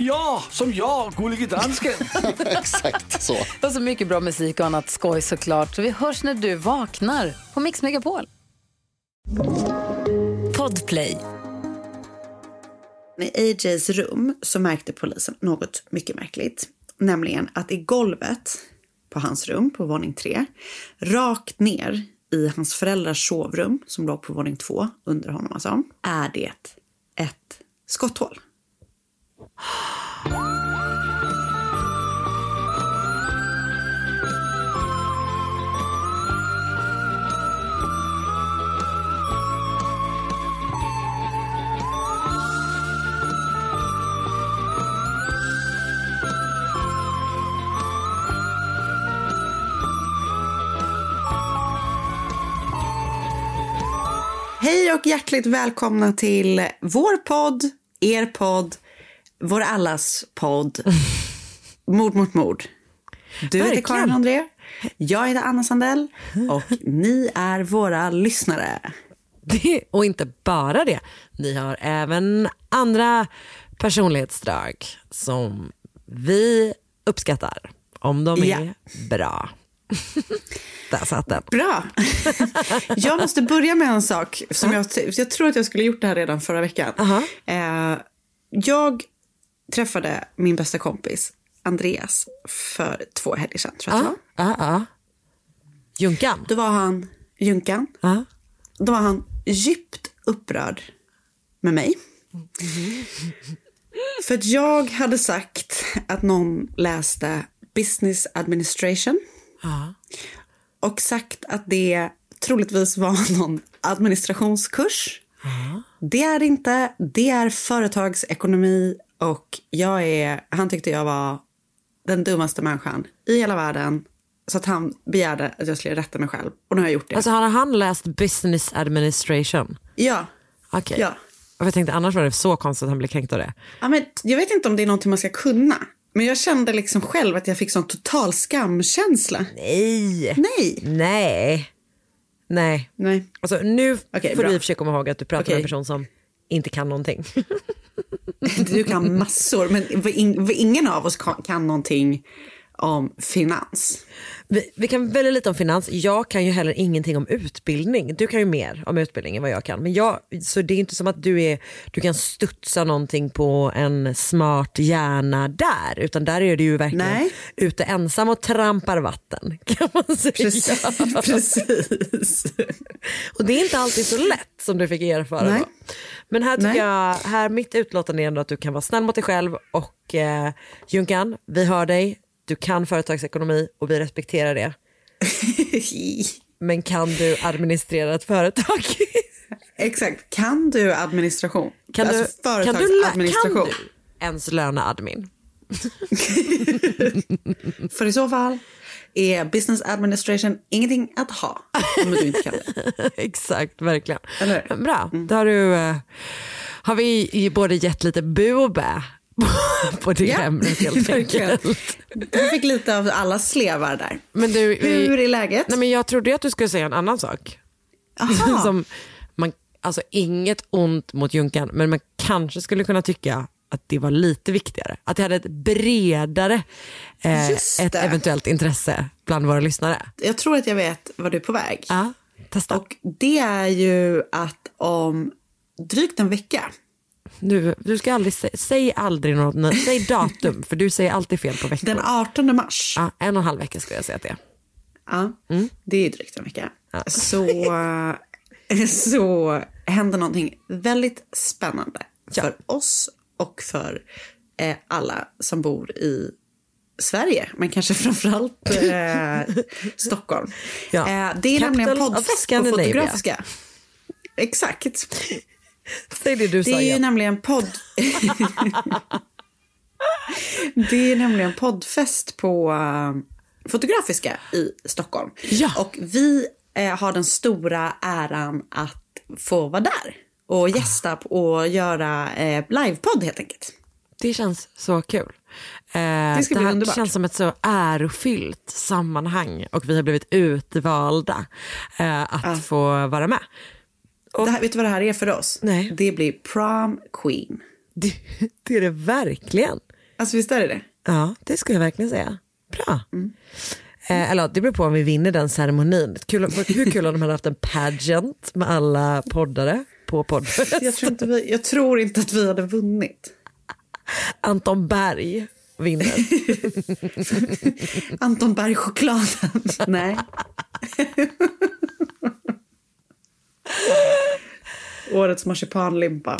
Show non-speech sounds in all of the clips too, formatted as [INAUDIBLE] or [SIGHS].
Ja, som jag, gullige dansken. [LAUGHS] Exakt så. Och så mycket bra musik och annat skoj såklart. Så vi hörs när du vaknar på Mix Megapol. Podplay. I AJs rum så märkte polisen något mycket märkligt. Nämligen att i golvet på hans rum på våning tre, rakt ner i hans föräldrars sovrum som låg på våning två under honom alltså, är det ett skotthål. Hej och hjärtligt välkomna till vår podd, er podd, vår allas podd. Mord mot mord. Du heter. Karin André, jag heter Anna Sandell och ni är våra lyssnare. Det, och inte bara det, ni har även andra personlighetsdrag som vi uppskattar om de är Ja. bra. [LAUGHS] Där satt den. Bra. [LAUGHS] jag måste börja med en sak. Som jag, jag tror att jag skulle gjort det här redan förra veckan. Aha. Eh, jag träffade min bästa kompis Andreas för två helger sedan. Tror jag var. ja, ja. Junkan. Då var han Junkan. Ja. Då var han djupt upprörd med mig. För att jag hade sagt att någon läste business administration. Ja. Och sagt att det troligtvis var [LAUGHS] någon administrationskurs. Det är det inte. Det är företagsekonomi och jag är, han tyckte jag var den dummaste människan i hela världen. Så att han begärde att jag skulle rätta mig själv. Och nu har jag gjort det. Alltså har han läst business administration? ja. Okej. Ja. Och jag tänkte annars var det så konstigt att han blev kränkt av det. ja men, jag vet inte om det är någonting man ska kunna. Men jag kände liksom själv att jag fick sån total skamkänsla. Nej. Nej. Nej. Nej. Nej. Alltså, nu Okej, får bra. du i och för sig komma ihåg att du pratar med en person som inte kan någonting. [LAUGHS] Du kan massor, men ingen av oss kan någonting om finans. Vi, vi kan välja lite om finans. Jag kan ju heller ingenting om utbildning. Du kan ju mer om utbildning än vad jag kan. Men jag, så det är inte som att du, är, du kan studsa någonting på en smart hjärna där. Utan där är du ju verkligen Nej. ute ensam och trampar vatten. [LAUGHS] Kan man säga. Precis. [LAUGHS] Precis. Och det är inte alltid så lätt som du fick erfara. Nej. Då. Men här tycker Nej. jag, här mitt utlåtande är ändå att du kan vara snäll mot dig själv och eh, Junkan, vi hör dig, du kan företagsekonomi och vi respekterar det. [LAUGHS] Men kan du administrera ett företag? [LAUGHS] Exakt. Kan du administration? Kan du, alltså kan, du, företagsadministration. kan du ens löneadmin? [LAUGHS] För i så fall är business administration ingenting att ha. Om du inte kan det. Exakt, verkligen. Bra, då har, du, eh, har vi både gett lite bu och bä [LAUGHS] på- det Ja, ämnet helt [LAUGHS] enkelt. Du fick lite av alla slevar där. Men du, Hur är läget? Nej, men jag trodde att du skulle säga en annan sak. [LAUGHS] Som man, alltså inget ont mot Junkan, men man kanske skulle kunna tycka att det var lite viktigare. Att det hade ett bredare, eh, ett eventuellt intresse bland våra lyssnare. Jag tror att jag vet vad du är på väg. Ja, testa. Och det är ju att om drygt en vecka Du, du ska aldrig sä, säg aldrig något, säg datum, för du säger alltid fel på veckor. den 18 mars. Ja, en och en halv vecka skulle jag säga att det är. Ja, det är drygt en vecka. Så, [LAUGHS] så händer någonting väldigt spännande Ja. för oss och för eh, alla som bor i Sverige, men kanske framförallt eh, [LAUGHS] Stockholm. Ja. Eh, det är nämligen Capital of poddfest på. Fotografiska. Exakt. [LAUGHS] Säg det du Det sa är ju igen. nämligen podd... [LAUGHS] det är nämligen poddfest på eh, Fotografiska i Stockholm. Ja. Och vi eh, har den stora äran att få vara där och gästa och göra eh, livepodd helt enkelt. Det känns så kul. Eh, Det bli här underbart. känns som ett så ärofyllt sammanhang och vi har blivit utvalda eh, att få vara med. Det här, vet du vad det här är för oss? Nej. Det blir prom queen. Det, det är det verkligen. Alltså visst är det det? Ja, det skulle jag verkligen säga. Bra. Mm. Eh, eller det beror på om vi vinner den ceremonin. Kul, hur kul om de hade haft en pageant med alla poddare på poddfest. Jag tror, inte vi, jag tror inte att vi hade vunnit. Anton Berg vinner. [LAUGHS] Anton Berg-chokladen. Nej. [LAUGHS] [LAUGHS] Årets marsipanlimpa.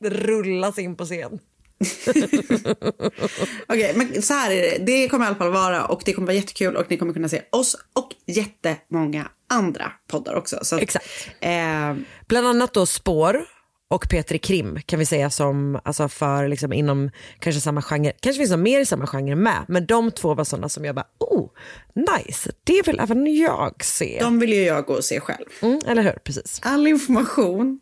Det rullas in på scen. [LAUGHS] Okej, men så här är det. Det kommer i alla fall vara och det kommer vara jättekul och ni kommer kunna se oss och jättemånga andra poddar också. Så, Exakt. Eh, Bland annat då Spår och Petri Krim kan vi säga som alltså för liksom inom kanske samma genre, kanske finns något mer i samma genre med, men de två var sådana som jag bara, oh, nice, det vill även jag se. de vill ju jag gå och se själv. Mm, eller hur, precis. All information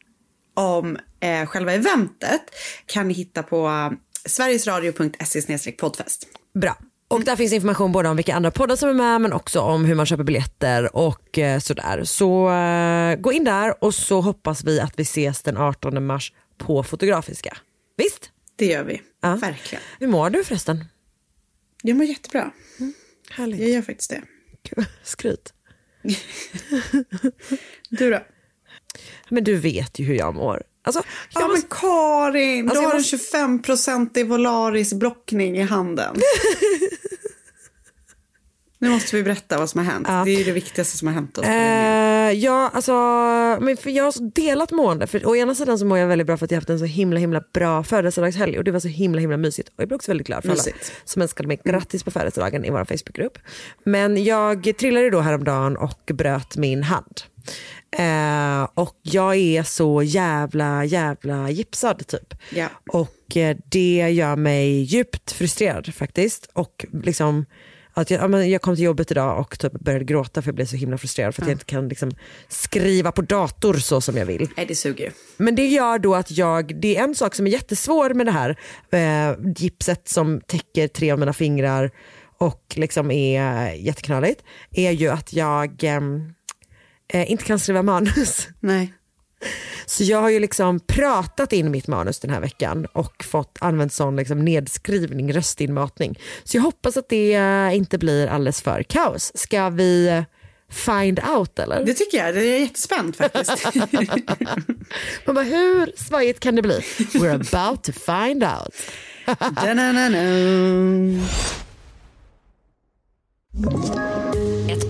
om eh, själva eventet kan ni hitta på eh, sverigesradio.se poddfest. Bra. Och där finns information både om vilka andra poddar som är med men också om hur man köper biljetter och eh, sådär. Så eh, gå in där och så hoppas vi att vi ses den 18 mars på Fotografiska. Visst? Det gör vi. Ja. Verkligen. Hur mår du förresten? Jag mår jättebra. Härligt. Jag gör faktiskt det. [LAUGHS] Skryt. [LAUGHS] Du då? Men du vet ju hur jag mår. Alltså, Ja men Karin, Alltså, du har måste- en 25% Volaris blockning i handen. nu måste vi berätta vad som har hänt. Ja. Det är ju det viktigaste som har hänt oss. Eh, ja, alltså, men för jag har delat mående. För å ena sidan så mår jag väldigt bra för att jag har haft en så himla himla bra födelsedagshelg och det var så himla himla mysigt. Och jag blir också väldigt glad för alla Mysigt. som önskade mig grattis på födelsedagen i vår Facebookgrupp. Men jag trillade då häromdagen och bröt min hand. Eh, och jag är så jävla jävla gipsad typ. Ja. Och eh, det gör mig djupt frustrerad faktiskt. Och liksom att jag, ja, men jag kom till jobbet idag och typ började gråta för jag blev så himla frustrerad för att jag inte kan liksom skriva på dator så som jag vill. Nej det suger. Men det gör då att jag, det är en sak som är jättesvår med det här eh, gipset som täcker tre av mina fingrar och liksom är jätteknöligt, är ju att jag ehm, eh, inte kan skriva manus. [LAUGHS] Nej. Så jag har ju liksom pratat in mitt manus den här veckan och fått använt sån liksom nedskrivning, röstinmatning. Så jag hoppas att det eh, inte blir alldeles för kaos. Ska vi find out eller? Det tycker jag. Det är jättespänt faktiskt. [LAUGHS] Man bara, hur svajigt kan det bli? We're about to find out. Da-na-na-na. Ett [LAUGHS]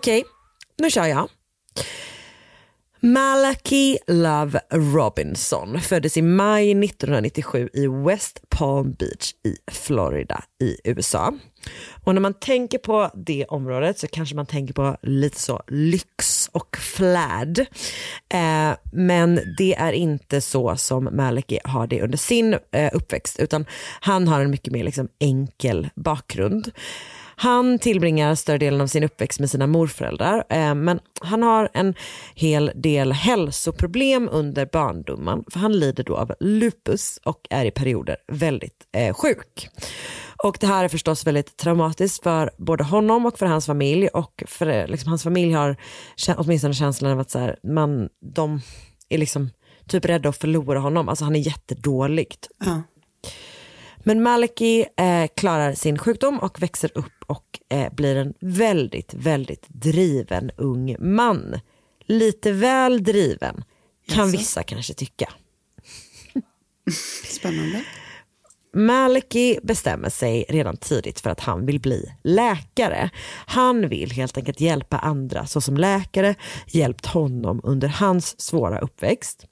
Okej, Okej, nu kör jag. Malachi Love Robinson föddes i maj 1997 i West Palm Beach i Florida i USA. Och när man tänker på det området så kanske man tänker på lite så lyx och flärd. Eh, men det är inte så som Malachi har det under sin eh, uppväxt utan han har en mycket mer liksom, enkel bakgrund. Han tillbringar större delen av sin uppväxt med sina morföräldrar eh, men han har en hel del hälsoproblem under barndomen för han lider då av lupus och är i perioder väldigt eh, sjuk. Och det här är förstås väldigt traumatiskt för både honom och för hans familj och för eh, liksom, hans familj har åtminstone känslan av att så här, man, de är liksom typ rädda att förlora honom, alltså han är jättedåligt. Ja. Men Maliki eh, klarar sin sjukdom och växer upp och eh, blir en väldigt, väldigt driven ung man. Lite väl driven, kan vissa kanske tycka. [LAUGHS] Spännande. Maliki bestämmer sig redan tidigt för att han vill bli läkare. Han vill helt enkelt hjälpa andra så som läkare hjälpt honom under hans svåra uppväxt.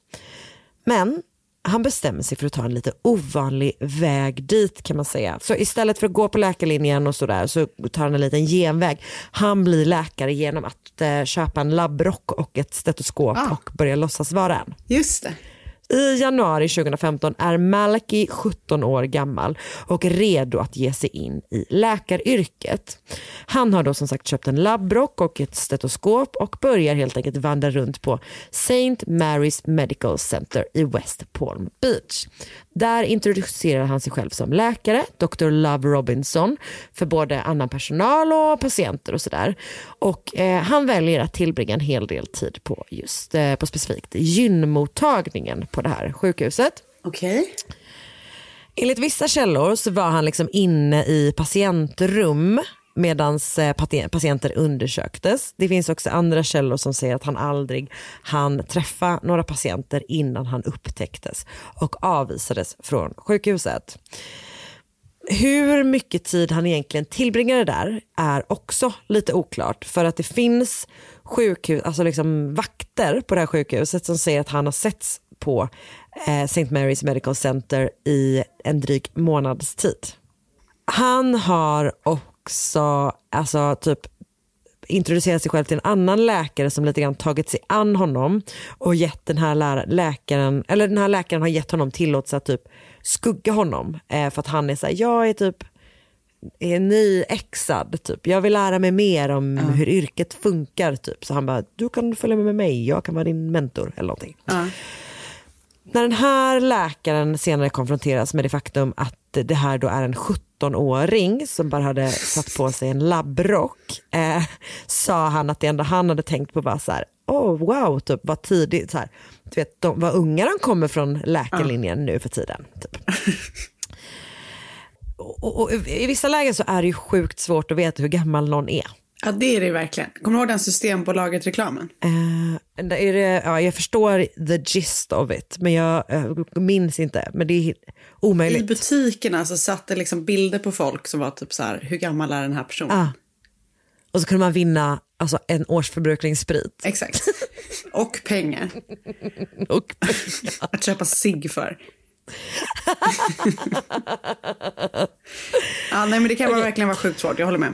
Men han bestämmer sig för att ta en lite ovanlig väg dit kan man säga. Så istället för att gå på läkarlinjen och sådär så tar han en liten genväg. Han blir läkare genom att eh, köpa en labbrock och ett stetoskop Ah. och börja låtsas vara en. Just det. I januari 2015 är Malki 17 år gammal och redo att ge sig in i läkaryrket. Han har då som sagt köpt en labbrock och ett stetoskop och börjar helt enkelt vandra runt på St. Mary's Medical Center i West Palm Beach. Där introducerar han sig själv som läkare, Dr. Love Robinson, för både annan personal och patienter och sådär. Och eh, han väljer att tillbringa en hel del tid på just eh, på specifikt gynmottagningen på det här sjukhuset. Okej. Enligt vissa källor så var han liksom inne i patientrum medan patienter undersöktes. Det finns också andra källor som säger att han aldrig hann träffa några patienter innan han upptäcktes och avvisades från sjukhuset. Hur mycket tid han egentligen tillbringade där är också lite oklart för att det finns sjukhus, alltså liksom vakter på det här sjukhuset som säger att han har setts på eh, St. Mary's Medical Center i en dryg månads tid. Han har också alltså, typ introducerat sig själv till en annan läkare som lite grann tagit sig an honom och gett den här lä- läkaren, eller den här läkaren har gett honom tillåtelse att typ skugga honom eh, för att han är så här, jag är typ är nyexad typ. Jag vill lära mig mer om hur yrket funkar typ. Så han bara, du kan följa med mig, jag kan vara din mentor eller någonting. När den här läkaren senare konfronteras med det faktum att det här då är en 17-åring som bara hade satt på sig en labbrock eh, sa han att det enda han hade tänkt på var så här, oh wow, typ vad tidigt, så här, du vet, de, vad unga de kommer från läkarlinjen nu för tiden. Typ. [LAUGHS] och, och, och, I vissa lägen så är det ju sjukt svårt att veta hur gammal någon är. Ja, det är det verkligen. Kommer du ihåg den Systembolaget-reklamen? Eh, där är det, ja, jag förstår the gist of it, men jag eh, minns inte. Men det är I omöjligt. butikerna så satt det liksom bilder på folk som var typ så här, hur gammal är den här personen? Ah. Och så kunde man vinna alltså, en årsförbrukning sprit. Exakt. [LAUGHS] Och pengar. Och, [LAUGHS] Att köpa cigg för. [LAUGHS] ja, nej, men det kan vara verkligen vara sjukt svårt, jag håller med.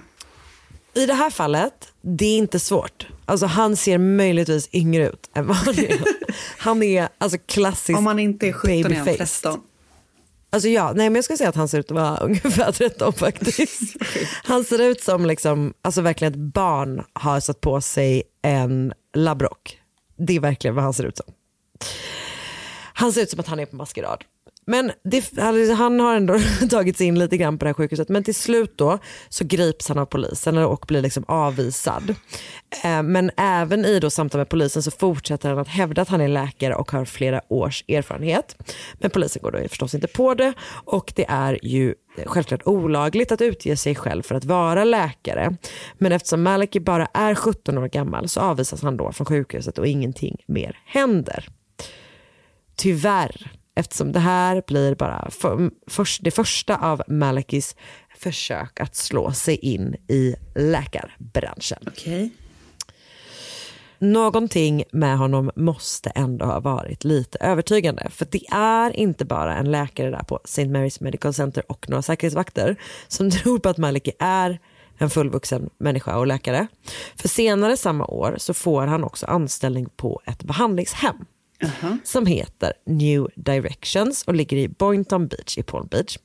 I det här fallet, det är inte svårt. Alltså, han ser möjligtvis yngre ut än vad han är. Han är alltså klassisk Om man inte är 17 är han babyface. 13. Alltså ja, nej men jag skulle säga att han ser ut att vara [LAUGHS] ungefär 13 faktiskt. [LAUGHS] Han ser ut som liksom, alltså verkligen ett barn har satt på sig en labbrock. Det är verkligen vad han ser ut som. Han ser ut som att han är på maskerad. Men det, han har ändå [LAUGHS] tagits in lite grann på det här sjukhuset. Men till slut då så grips han av polisen och blir liksom avvisad. Eh, men även i då samtal med polisen så fortsätter han att hävda att han är läkare och har flera års erfarenhet. Men polisen går då förstås inte på det och det är ju självklart olagligt att utge sig själv för att vara läkare. Men eftersom Maliki bara är 17 år gammal så avvisas han då från sjukhuset och ingenting mer händer. Tyvärr, eftersom det här blir bara för, för, det första av Malakis försök att slå sig in i läkarbranschen. Okej. Någonting med honom måste ändå ha varit lite övertygande. För det är inte bara en läkare där på St. Mary's Medical Center och några säkerhetsvakter som [LAUGHS] tror på att Maliki är en fullvuxen människa och läkare. För senare samma år så får han också anställning på ett behandlingshem som heter New Directions och ligger i Boynton Beach i Palm Beach.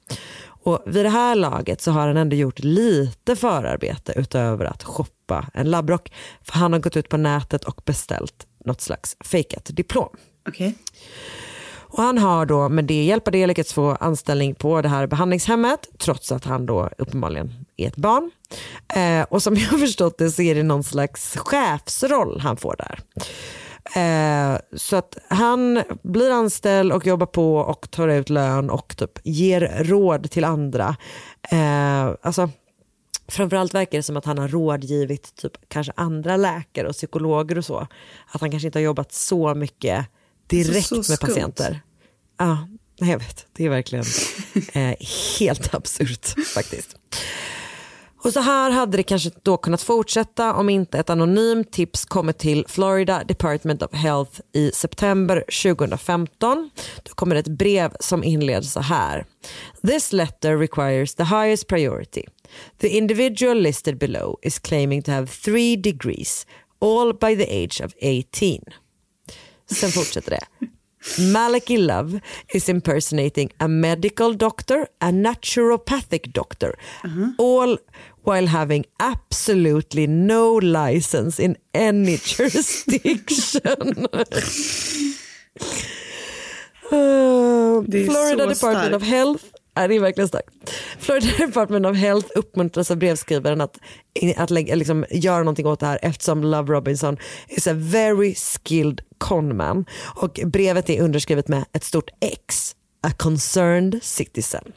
Och vid det här laget så har han ändå gjort lite förarbete utöver att shoppa en labbrock. För han har gått ut på nätet och beställt något slags fejkat diplom. Okej. Och han har då med det hjälp av det lyckats få anställning på det här behandlingshemmet trots att han då uppenbarligen är ett barn. Eh, och som jag har förstått det så är det någon slags chefsroll han får där. Eh, så att han blir anställd och jobbar på och tar ut lön och typ ger råd till andra. Eh, alltså, framförallt verkar det som att han har rådgivit typ kanske andra läkare och psykologer och så. Att han kanske inte har jobbat så mycket direkt Så- så med patienter. Ja, jag vet. Det är verkligen [LAUGHS] eh, helt absurt faktiskt. Och så här hade det kanske då kunnat fortsätta om inte ett anonymt tips kommit till Florida Department of Health i september 2015. Då kommer ett brev som inleds så här. This letter requires the highest priority. The individual listed below is claiming to have three degrees, all by the age of 18. Sen fortsätter det. Maliki Love is impersonating a medical doctor, a naturopathic doctor, all while having absolutely no license in any [LAUGHS] jurisdiction. [LAUGHS] Uh, Florida Department starkt. of Health Ja, det är verkligen starkt. Florida Department of Health uppmuntras av brevskrivaren att, att lägga, liksom, göra någonting åt det här eftersom Love Robinson is a very skilled conman. Och brevet är underskrivet med ett stort X, a concerned citizen.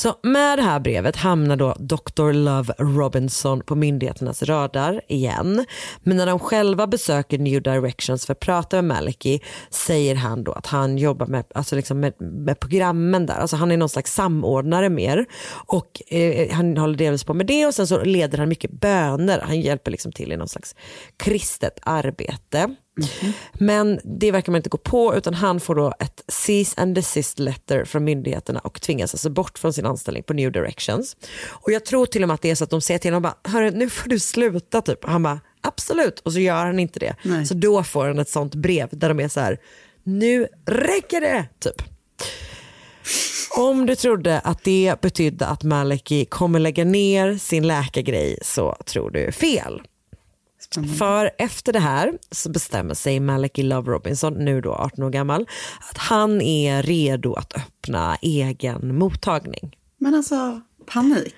Så med det här brevet hamnar då Dr. Love Robinson på myndigheternas radar igen. Men när de själva besöker New Directions för att prata med Maliki säger han då att han jobbar med, alltså liksom med, med programmen där. Alltså han är någon slags samordnare mer. Och eh, han håller delvis på med det och sen så leder han mycket böner. Han hjälper liksom till i någon slags kristet arbete. Men det verkar man inte gå på utan han får då ett cease and desist letter från myndigheterna och tvingas alltså bort från sin anställning på New Directions. Och jag tror till och med att det är så att de säger till honom bara, Hörru, nu får du sluta typ. Och han bara absolut och så gör han inte det. Nej. Så då får han ett sånt brev där de är så här, nu räcker det typ. Om du trodde att det betydde att Maliki kommer lägga ner sin läkargrej så tror du fel. För efter det här så bestämmer sig Maliki Love Robinson, nu då 18 år gammal, att han är redo att öppna egen mottagning. Men alltså, panik.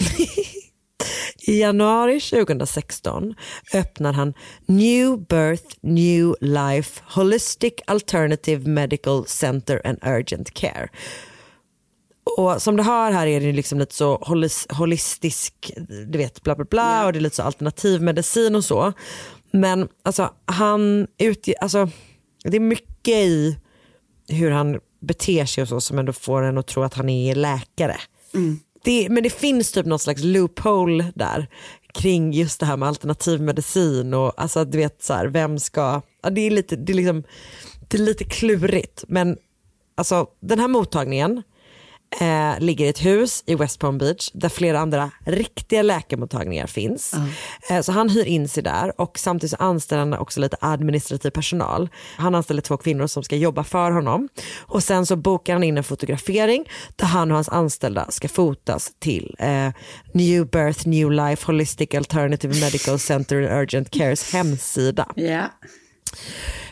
[LAUGHS] I januari 2016 öppnar han New Birth New Life Holistic Alternative Medical Center and Urgent Care. Och som du hör här är det liksom lite så holis, holistisk, du vet bla bla bla och det är lite så alternativ medicin och så. Men alltså han utger, alltså det är mycket i hur han beter sig och så som ändå får en att tro att han är läkare. Det, men det finns typ någon slags loophole där kring just det här med alternativ medicin och alltså du vet så här, vem ska, ja, det är lite, det är liksom, det är lite klurigt men alltså den här mottagningen eh, ligger i ett hus i West Palm Beach där flera andra riktiga läkarmottagningar finns. Eh, så han hyr in sig där och samtidigt så anställer han också lite administrativ personal. Han anställer två kvinnor som ska jobba för honom och sen så bokar han in en fotografering där han och hans anställda ska fotas till eh, New Birth New Life Holistic Alternative Medical Center and Urgent Cares hemsida. Ja.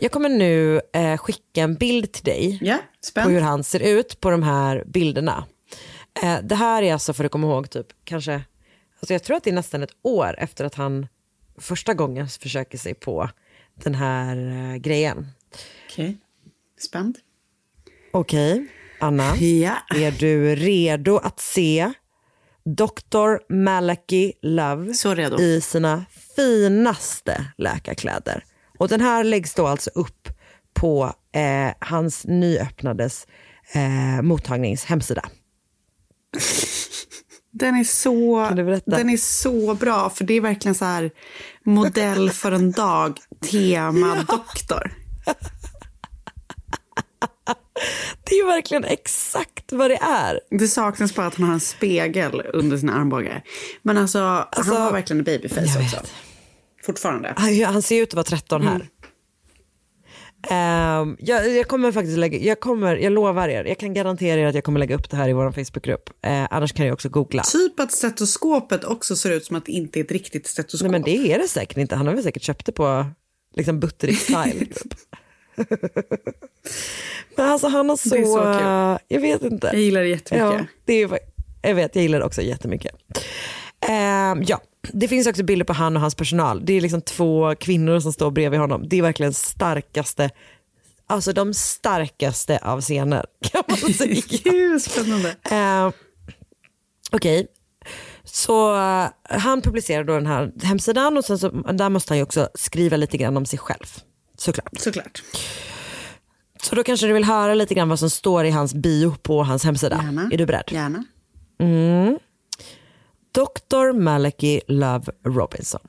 Jag kommer nu eh, skicka en bild till dig Ja, på hur han ser ut på de här bilderna. Eh, det här är alltså för att komma ihåg typ kanske, alltså jag tror att det är nästan ett år efter att han första gången försöker sig på den här eh, grejen. Okej, spänd. Okej, Anna, Ja. är du redo att se Dr. Malaki Love i sina finaste läkarkläder? Och den här läggs då alltså upp på eh, hans nyöppnades eh, mottagnings hemsida. Den är, så, den är så bra, för det är verkligen så här modell för en dag, tema doktor. Det är verkligen exakt vad det är. Det saknas bara att han har en spegel under sina armbågar. Men alltså, han har verkligen en babyface också. vet. Fortfarande. Han, han ser ut att vara 13 här. Ehm, jag, jag kommer faktiskt lägga, jag kommer, jag lovar er, jag kan garantera er att jag kommer lägga upp det här i vår Facebookgrupp. Eh, annars kan jag också googla. Typ att stetoskopet också ser ut som att det inte är ett riktigt stetoskop. Nej men det är det säkert inte, han har väl säkert köpt det på liksom Butterik style. [LAUGHS] typ. [LAUGHS] Men alltså han har så, Det är så kul. jag vet inte. Jag gillar det jättemycket. Ja, det är, jag vet, jag gillar det också jättemycket. Ehm, ja, det finns också bilder på han och hans personal. Det är liksom två kvinnor som står bredvid honom. Det är verkligen starkaste, alltså de starkaste av scener [LAUGHS] kan man säga. [LAUGHS] Gud, spännande. Ehm, Okej, så eh, han publicerar då den här hemsidan och sen så, där måste han ju också skriva lite grann om sig själv. Såklart. Såklart. Så då kanske du vill höra lite grann vad som står i hans bio på hans hemsida. Gärna. Är du beredd? Gärna. Dr. Malachi Love Robinson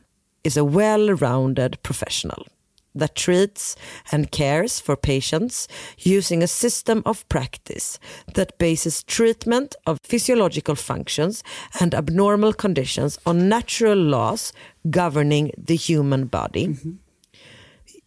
is a well-rounded professional that treats and cares for patients using a system of practice that bases treatment of physiological functions and abnormal conditions on natural laws governing the human body.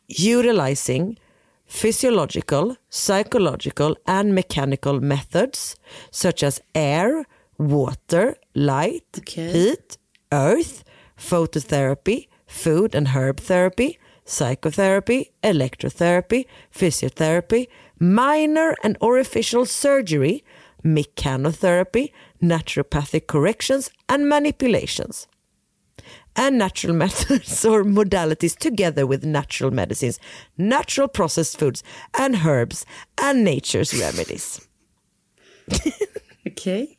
Utilizing physiological, psychological, and mechanical methods such as air, water, light, Okay. heat, earth, phototherapy, food and herb therapy, psychotherapy, electrotherapy, physiotherapy, minor and orificial surgery, mechanotherapy, naturopathic corrections, and manipulations and natural [LAUGHS] methods or modalities together with natural medicines, natural processed foods and herbs and nature's remedies. [LAUGHS] Okej.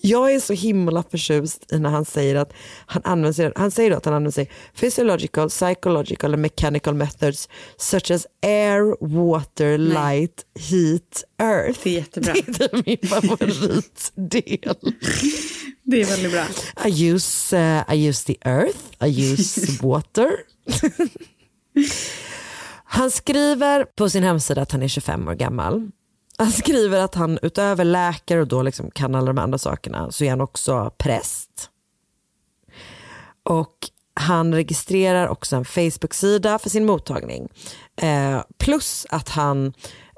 Jag är så himla förtjust i när han säger att han använder sig, han säger att han använder sig physiological, psychological and mechanical methods such as air, water, light, heat, earth. Det är jättebra. [LAUGHS] Det är min favoritdel. Det är väldigt bra. I use, uh, I use the earth, I use [LAUGHS] water. han skriver på sin hemsida att han är 25 år gammal. Han skriver att han utöver läkare och då liksom kan alla de andra sakerna så är han också präst. Och han registrerar också en Facebook-sida för sin mottagning. Eh, plus att han,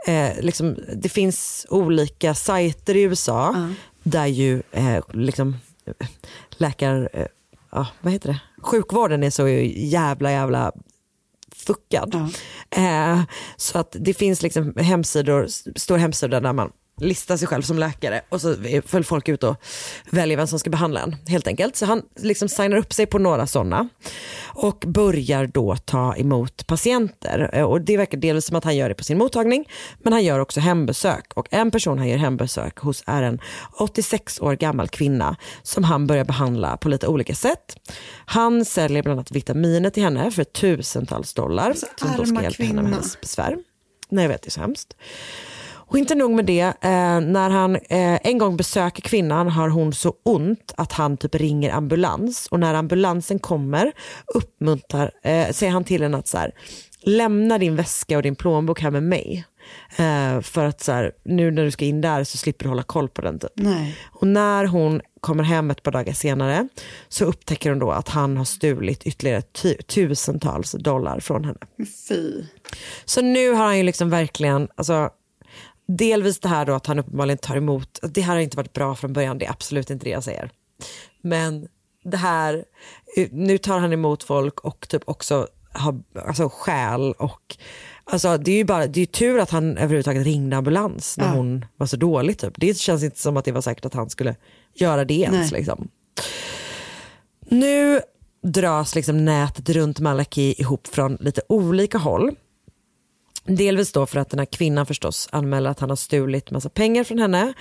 eh, liksom, det finns olika sajter i USA där ju eh, liksom, eh, läkar, eh, vad heter det? sjukvården är så jävla jävla fuckad. Eh, så att det finns liksom hemsidor, stora hemsidor där man listar sig själv som läkare och så följer folk ut och väljer vem som ska behandla en helt enkelt. Så han liksom signar upp sig på några sådana och börjar då ta emot patienter. Eh, Och det verkar delvis som att han gör det på sin mottagning men han gör också hembesök och en person han gör hembesök hos är en 86 år gammal kvinna som han börjar behandla på lite olika sätt. Han säljer bland annat vitaminer till henne för tusentals dollar som då ska hjälpa henne med kvinna. hennes besvär. Nej jag vet det är så hemskt. Och inte nog med det, eh, när han eh, en gång besöker kvinnan har hon så ont att han typ ringer ambulans och när ambulansen kommer uppmuntrar, eh, säger han till henne att så här, lämna din väska och din plånbok här med mig. Eh, för att så här, nu när du ska in där så slipper du hålla koll på den typ. Nej. Och när hon kommer hem ett par dagar senare så upptäcker hon då att han har stulit ytterligare tu- tusentals dollar från henne. Fy. Så nu har han ju liksom verkligen, alltså, delvis det här då att han uppenbarligen tar emot, det här har inte varit bra från början, det är absolut inte det jag säger. Men det här, nu tar han emot folk och typ också har, alltså skäl och Alltså det är ju bara, det är tur att han överhuvudtaget ringde ambulans när hon var så dålig typ. Det känns inte som att det var säkert att han skulle göra det ens liksom. Nu dras liksom nätet runt Malaki ihop från lite olika håll. Delvis då för att den här kvinnan förstås anmäler att han har stulit massa pengar från henne.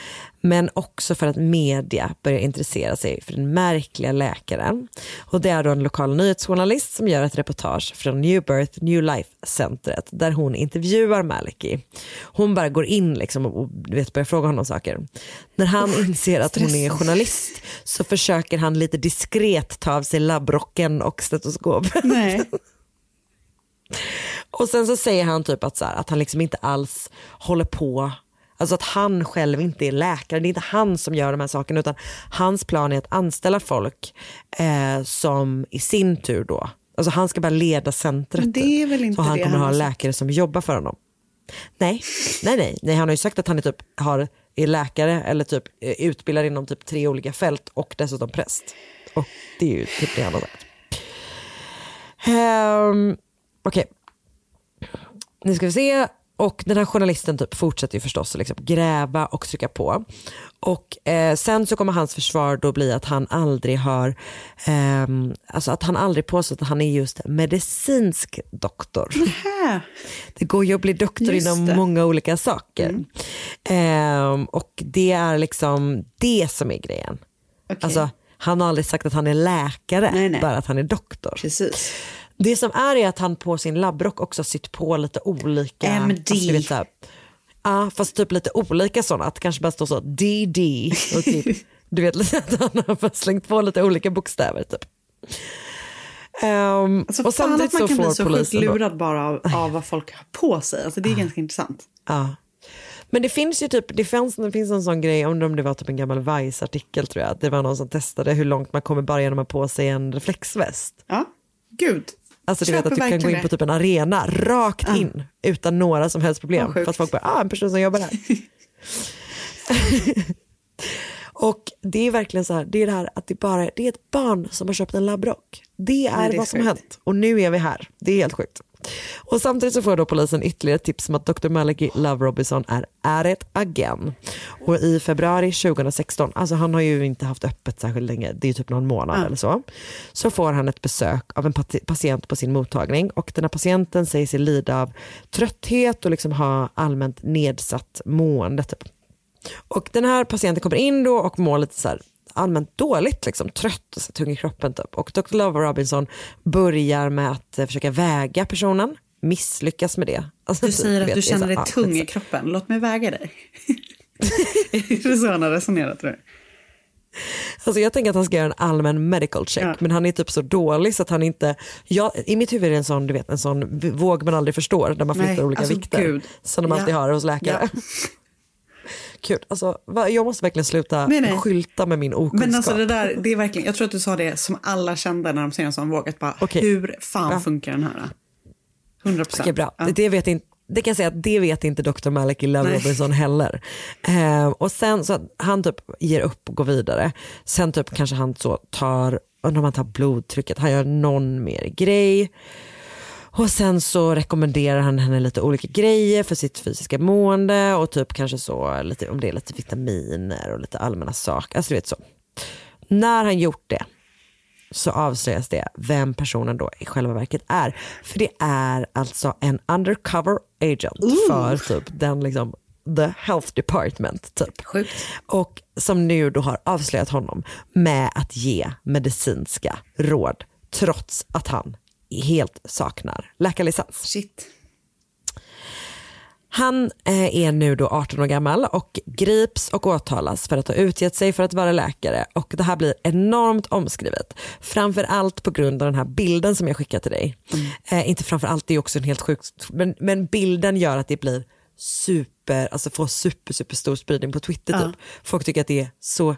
Men också för att media börjar intressera sig för den märkliga läkaren. Och det är då en lokal nyhetsjournalist som gör ett reportage från New Birth New Life-centret där hon intervjuar Maliki. Hon bara går in liksom och vet, börjar fråga honom saker. När han inser att hon är journalist så försöker han lite diskret ta av sig labbrocken och stetoskopet. Nej. [LAUGHS] Och sen så säger han typ att, så här, att han liksom inte alls håller på, alltså att han själv inte är läkare, det är inte han som gör de här sakerna utan hans plan är att anställa folk eh, som i sin tur då, alltså han ska bara leda centret. Men det är väl inte Så han det kommer han ha läkare som jobbar för honom. Nej, nej, nej, nej han har ju sagt att han är, typ, har, är läkare eller typ eh, utbildad inom typ tre olika fält och dessutom präst. Och det är ju typ det han har sagt. Um, Okej. Nu ska vi se. Och den här journalisten typ fortsätter ju förstås att liksom gräva och trycka på. Och eh, sen så kommer hans försvar då bli att han aldrig har, ehm, alltså att han aldrig påstått att han är just medicinsk doktor. Det går ju att bli doktor Just inom det. många olika saker. Ehm, och det är liksom det som är grejen. Okej. Alltså, han har aldrig sagt att han är läkare, Nej, nej. bara att han är doktor. Precis. Det som är är att han på sin labbrock också sytt på lite olika... MD. Alltså, ja, fast typ lite olika sådana. Att det kanske bara står så DD. Och typ, [LAUGHS] du vet lite att han har bara slängt på lite olika bokstäver. Typ. Ehm, Alltså, och fan att man kan bli så sjukt lurad bara av, [LAUGHS] av vad folk har på sig. Alltså, det är ganska intressant. ja. Men det finns ju typ, det finns, det finns en sån grej, undrar om det var typ en gammal Vice-artikel tror jag. Det var någon som testade hur långt man kommer bara genom att ha på sig en reflexväst. Ja, gud. Alltså du vet att du kan gå in på typ en arena rakt in utan några som helst problem. Vad sjukt. för att folk bara, ah en person som jobbar här. [LAUGHS] och det är verkligen så här, det är det här att det bara det är ett barn som har köpt en labbrock. Det är, Nej, det är vad som sjukt. hänt och nu är vi här. Det är helt sjukt. Och samtidigt så får då polisen ytterligare tips om att Dr. Maliki Love Robinson är it again. Och i februari 2016, alltså han har ju inte haft öppet särskilt länge, det är typ någon månad eller så, så får han ett besök av en pati- patient på sin mottagning och den här patienten säger sig lida av trötthet och liksom ha allmänt nedsatt mående. Typ. Och den här patienten kommer in då och mår lite så här allmänt dåligt, liksom, trött och så tung i kroppen. Typ. Och Dr. Love Robinson börjar med att eh, försöka väga personen, misslyckas med det. Alltså, Du typ, säger att vet, du känner dig ja, tung i kroppen. Låt mig väga dig. [LAUGHS] är det så han har resonerat tror du? Alltså jag tänker att han ska göra en allmän medical check Ja. men han är typ så dålig så att han inte, jag, i mitt huvud är det en sån, du vet, en sån våg man aldrig förstår där man flyttar Nej, olika alltså, vikter gud. som de Ja. alltid har hos läkare. [LAUGHS] Kul, alltså, jag måste verkligen sluta Nej, nej. skylta med min okunskap. Men alltså det där, det är verkligen, jag tror att du sa det som alla kände när de ser en sån våg. Att bara, Okej. hur fan Ja. funkar den här? 100 procent. Okej, bra. Ja. Det, vet inte, det kan jag säga att det vet inte Dr. Maliki Love. Robinson heller. Eh, och sen så han typ ger upp och går vidare. Sen typ kanske han så tar, undrar om han tar blodtrycket, han gör någon mer grej. Och sen så rekommenderar han henne lite olika grejer för sitt fysiska mående och typ kanske så lite, om det är lite vitaminer och lite allmänna saker. Alltså du vet så. När han gjort det så avslöjas det vem personen då i själva verket är. För det är alltså en undercover agent för typ den liksom the health department typ. Sjukt. Och som nu då har avslöjat honom med att ge medicinska råd trots att han helt saknar läkarlicens. Shit. Han eh, är nu då 18 år gammal och grips och åtalas för att ha utgett sig för att vara läkare och det här blir enormt omskrivet. Framför allt på grund av den här bilden som jag skickar till dig. Eh, inte framför allt, det är också en helt sjuk, men, men bilden gör att det blir super, alltså får super, super stor spridning på Twitter typ. Folk tycker att det är så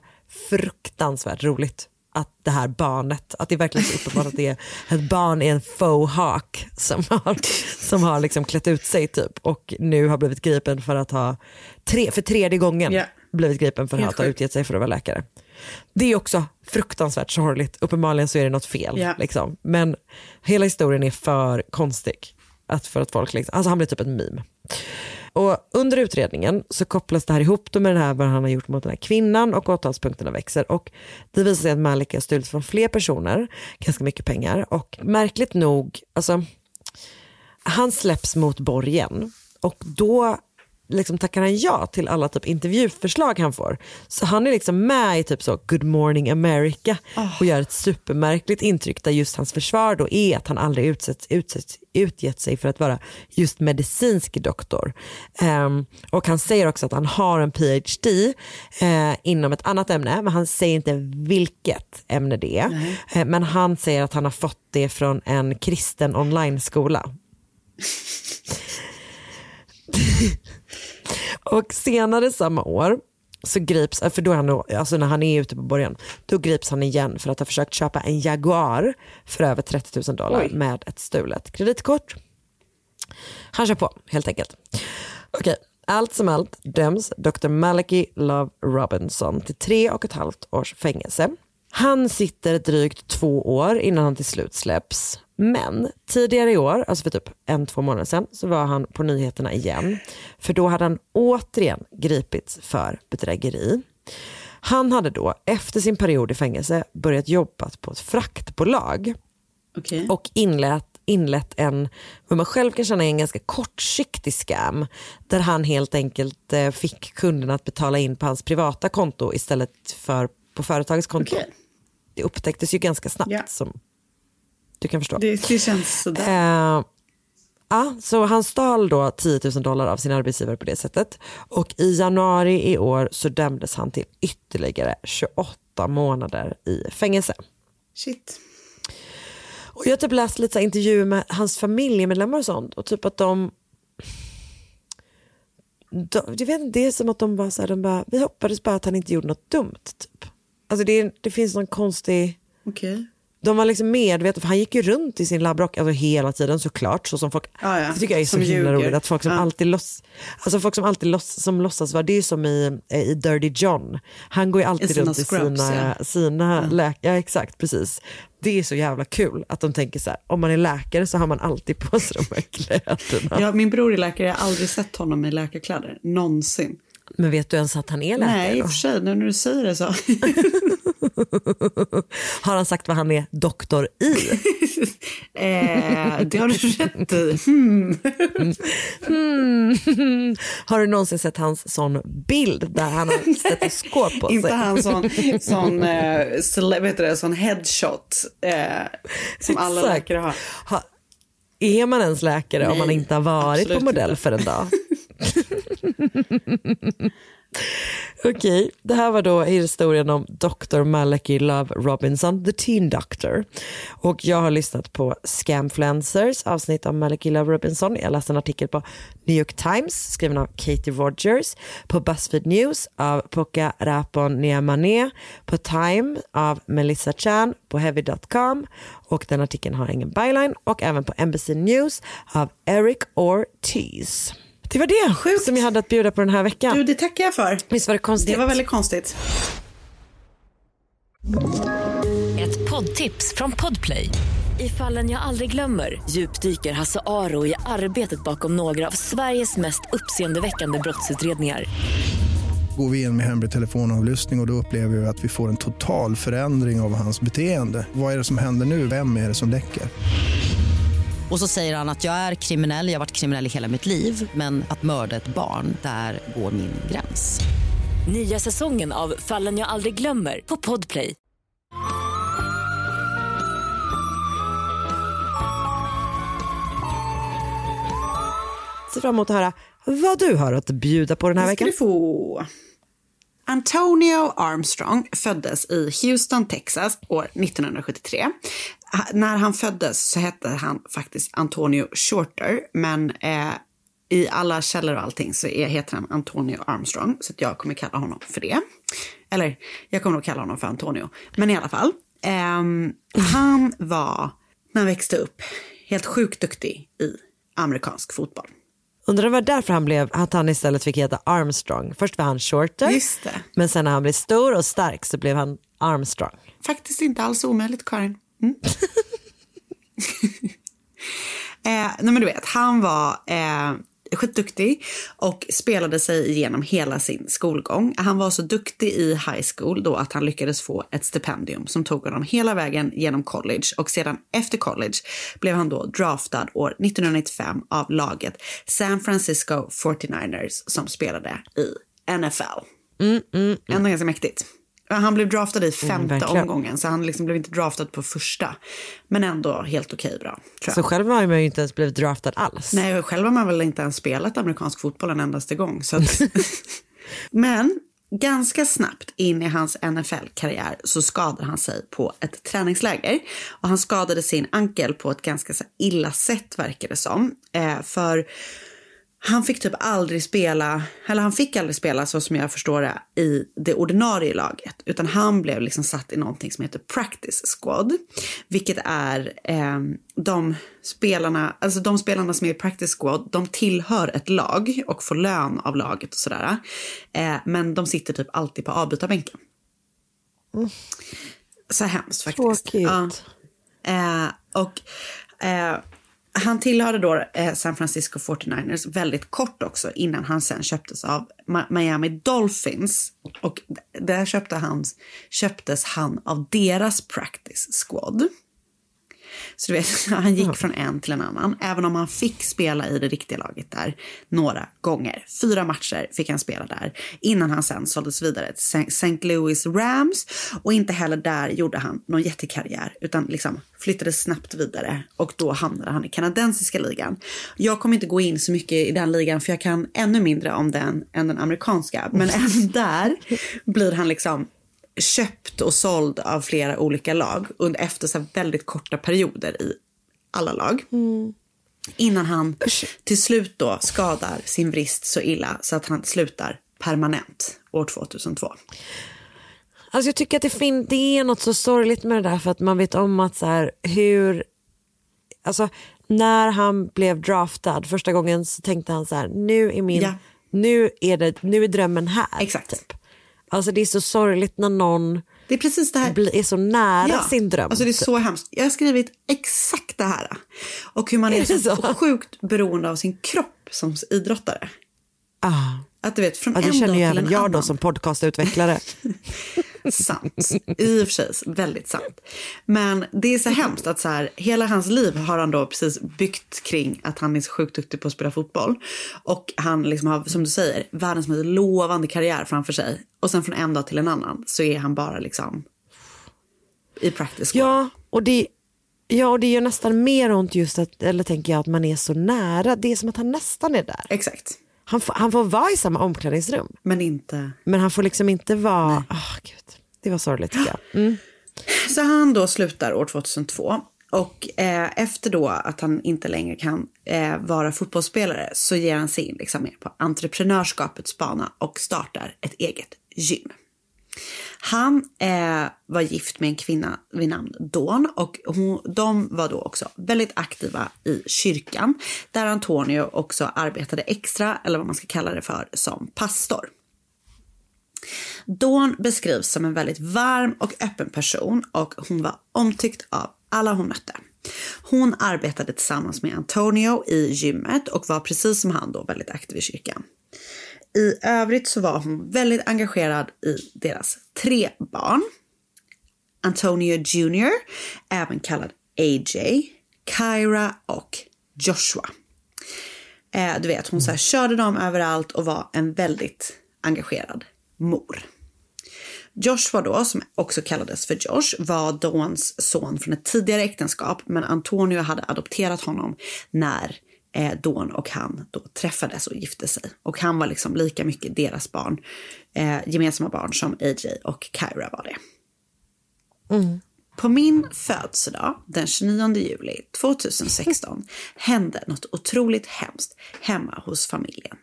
fruktansvärt roligt att det här barnet, att det är verkligen så uppenbart att det är ett barn är en faux som har, som har liksom klätt ut sig typ och nu har blivit gripen för att ha, tre, för tredje gången Ja. blivit gripen för Helt att ha utgett sig för att vara läkare. Det är också fruktansvärt sorgligt, uppenbarligen så är det något fel. Ja. Liksom. Men hela historien är för konstig. Att för att folk liksom, alltså han blir typ en meme. Och under utredningen så kopplas det här ihop då med det här vad han har gjort mot den här kvinnan och åtalspunkterna växer. Och det visar sig att Malik har stulit från fler personer, ganska mycket pengar. Och märkligt nog, alltså han släpps mot borgen och då liksom tackar han ja till alla typ intervjuförslag han får. Så han är liksom med i typ så Good Morning America och gör ett supermärkligt intryck där just hans försvar då är att han aldrig utsätts, utsätts, utgett sig för att vara just medicinsk doktor. Ehm, och han säger också att han har en PhD eh, inom ett annat ämne men han säger inte vilket ämne det är. Eh, men han säger att han har fått det från en kristen online-skola. [LAUGHS] Och senare samma år så grips, för då är han, alltså när han är ute på borgen, då grips han igen för att ha försökt köpa en Jaguar för över 30 000 dollar Oj. med ett stulet kreditkort. Han kör på helt enkelt. Okej, allt som allt döms Dr. Maliki Love Robinson till tre och ett halvt års fängelse. Han sitter drygt två år innan han till slut släpps. Men tidigare i år, alltså för typ en, två månader sedan, så var han på nyheterna igen. För då hade han återigen gripits för bedrägeri. Han hade då efter sin period i fängelse börjat jobba på ett fraktbolag Okej. och inlett, inlett en, vad man själv kan känna är en ganska kortsiktig scam där han helt enkelt eh, fick kunderna att betala in på hans privata konto istället för på företagets konto. Okej. Det upptäcktes ju ganska snabbt Ja. som du kan förstå. Det, det känns sådär. Eh, ja, så han stal då 10 000 dollar av sin arbetsgivare på det sättet. Och i januari i år så dömdes han till ytterligare 28 månader i fängelse. Shit. Och jag har typ läst lite intervjuer med hans familjemedlemmar och sånt och typ att de de, jag vet inte, det är som att de bara, så här, de bara, vi hoppades bara att han inte gjorde något dumt. Typ. Alltså det, det finns någon konstig, Okej. de var liksom medvetna, för han gick ju runt i sin labbrock alltså hela tiden såklart. Så som folk, Ja, ja. Det tycker jag är så Som himla ljuger. roligt, att folk som Ja. alltid loss, alltså folk som alltid loss, som låtsas vara, det är ju som i, eh, i Dirty John. Han går ju alltid I runt i scrubs, sina, ja. sina läkare, ja exakt precis. Det är så jävla kul att de tänker så här, om man är läkare så har man alltid på sig de här kläderna. Ja, min bror är läkare, jag har aldrig sett honom i läkarkläder. Någonsin. Men vet du ens att han är läkare? Nej, i och för sig, nu när du säger det så. [LAUGHS] Har han sagt vad han är doktor i? [LAUGHS] eh, det har du rätt i. Hmm. [LAUGHS] Har du någonsin sett hans sån bild där han har stetoskop på sig? Inte han sån, sån, eh, vet du det, sån headshot eh, som alla Exakt. läkare har. Ha, är man ens läkare om man Nej, inte har varit på modell inte. för en dag? [LAUGHS] Okej, det här var då historien om Dr. Malachi Love Robinson, the teen doctor. Och jag har lyssnat på Scamfluencers avsnitt av Malachi Love Robinson. Jag läste en artikel på New York Times skriven av Katie Rogers, på Buzzfeed News av Poka Rapon Niamane, på Time av Melissa Chan, på Heavy.com och den artikeln har ingen byline och även på NBC News av Eric Ortiz. Det var det Sjukt. som jag hade att bjuda på den här veckan. Du, det tackar jag för. Visst var det konstigt? Det var väldigt konstigt. Ett poddtips från Podplay. I fallen jag aldrig glömmer djupdyker Hasse Aro i arbetet bakom några av Sveriges mest uppseendeväckande brottsutredningar. Går vi in med hemlig telefonavlyssning och, och då upplever vi att vi får en total förändring av hans beteende. Vad är det som händer nu? Vem är det som läcker? Och så säger han att jag är kriminell, jag har varit kriminell i hela mitt liv men att mörda ett barn, där går min gräns. Nya säsongen av Fallen jag aldrig glömmer på Podplay. ser fram emot att höra vad du har att bjuda på den här Det ska veckan. du få. Antonio Armstrong föddes i Houston, Texas år 1973. När han föddes så hette han faktiskt Antonio Shorter, men eh, i alla källor och allting så är, heter han Antonio Armstrong, så att jag kommer kalla honom för det. Eller, jag kommer nog kalla honom för Antonio. Men i alla fall, Eh, han var, när han växte upp, helt sjukt duktig i amerikansk fotboll. Undrar det var därför han blev, att han istället fick heta Armstrong. Först var han shorter, men sen när han blev stor och stark så blev han Armstrong. Faktiskt inte alls omöjligt, Karin. Mm. [LAUGHS] [LAUGHS] eh, nej men du vet, han var eh, skitduktig och spelade sig igenom hela sin skolgång. Han var så duktig i high school då att han lyckades få ett stipendium som tog honom hela vägen genom college och sedan efter college blev han då draftad år 1995 av laget San Francisco 49ers som spelade i NFL. Ändå ganska mäktigt. Han blev draftad i femte verkligen. omgången så han liksom blev inte draftad på första. Men ändå helt okej bra. Så själv har man ju inte ens blivit draftad alls. Nej, själv har man väl inte ens spelat amerikansk fotboll en endaste gång. Så att... [LAUGHS] Men ganska snabbt in i hans NFL-karriär så skadade han sig på ett träningsläger. Och han skadade sin ankel på ett ganska illa sätt verkar det som. Eh, för han fick typ aldrig spela, eller han fick aldrig spela så som jag förstår det i det ordinarie laget. Utan han blev liksom satt i någonting som heter practice squad. Vilket är eh, de spelarna, alltså de spelarna som är i practice squad, de tillhör ett lag och får lön av laget och sådär. Eh, men de sitter typ alltid på avbytarbänken. Så hemskt faktiskt. Tråkigt. Ja. Eh, och eh, han tillhörde då eh, San Francisco 49ers väldigt kort också innan han sen köptes av Miami Dolphins. Och där köpte han, köptes han av deras practice squad. Så du vet, [LAUGHS] han gick från en till en annan. Även om han fick spela i det riktiga laget där några gånger. Fyra matcher fick han spela där innan han sen såldes vidare till St. Louis Rams. Och inte heller där gjorde han någon jättekarriär utan liksom flyttade snabbt vidare och då hamnade han i kanadensiska ligan. Jag kommer inte gå in så mycket i den ligan för jag kan ännu mindre om den än den amerikanska. Men även där blir han liksom köpt och såld av flera olika lag under, efter så väldigt korta perioder i alla lag. Innan han till slut då skadar sin vrist så illa så att han slutar permanent år 2002. Alltså jag tycker att det, fin- det är något så sorgligt med det där för att man vet om att så här, hur, alltså när han blev draftad första gången så tänkte han så här, nu är min, Ja. nu är det, nu är drömmen här. Exakt. Typ. Alltså det är så sorgligt när någon Det är precis det här. är så nära sin dröm. Alltså det är typ. så hemskt. Jag har skrivit exakt det här. Och hur man är, [LAUGHS] Är så, så? sjukt beroende av sin kropp som idrottare. ah. Att du vet, från ja, det en känner dag ju även en jag annan. då som podcastutvecklare. [LAUGHS] Sant. I och för sig väldigt sant. Men det är så hemskt att så här, hela hans liv har han då precis byggt kring att han är så sjukt duktig på att spela fotboll. Och han liksom har, som du säger, världens mest lovande karriär framför sig. Och sen från en dag till en annan så är han bara liksom i practice squad. ja, och det, ja, och det gör nästan mer ont just att, eller tänker jag, att man är så nära. Det är som att han nästan är där. Exakt. Han, får- han får vara i samma omklädningsrum. Men inte... Men han får liksom inte vara... Ah, gud. Det var sorgligt tycker jag. Mm. Så han då slutar år 2002. Och eh, efter då att han inte längre kan eh, vara fotbollsspelare så ger han sig in liksom mer på entreprenörskapets bana och startar ett eget gym. Han eh, var gift med en kvinna vid namn Dawn och hon, de var då också väldigt aktiva i kyrkan där Antonio också arbetade extra, eller vad man ska kalla det för, som pastor. Dawn beskrivs som en väldigt varm och öppen person och hon var omtyckt av alla hon mötte. Hon arbetade tillsammans med Antonio i gymmet och var precis som han då väldigt aktiv i kyrkan. I övrigt så var hon väldigt engagerad i deras tre barn. Antonio Jr, även kallad AJ, Kyra och Joshua. Eh, du vet, hon så här, körde dem överallt och var en väldigt engagerad mor. Joshua då, som också kallades för Josh, var Dawns son från ett tidigare äktenskap men Antonio hade adopterat honom när eh, Dawn och han då träffades och gifte sig. Och han var liksom lika mycket deras barn, eh, gemensamma barn som AJ och Kyra var det. På min födelsedag den 29 juli 2016 [LAUGHS] hände något otroligt hemskt hemma hos familjen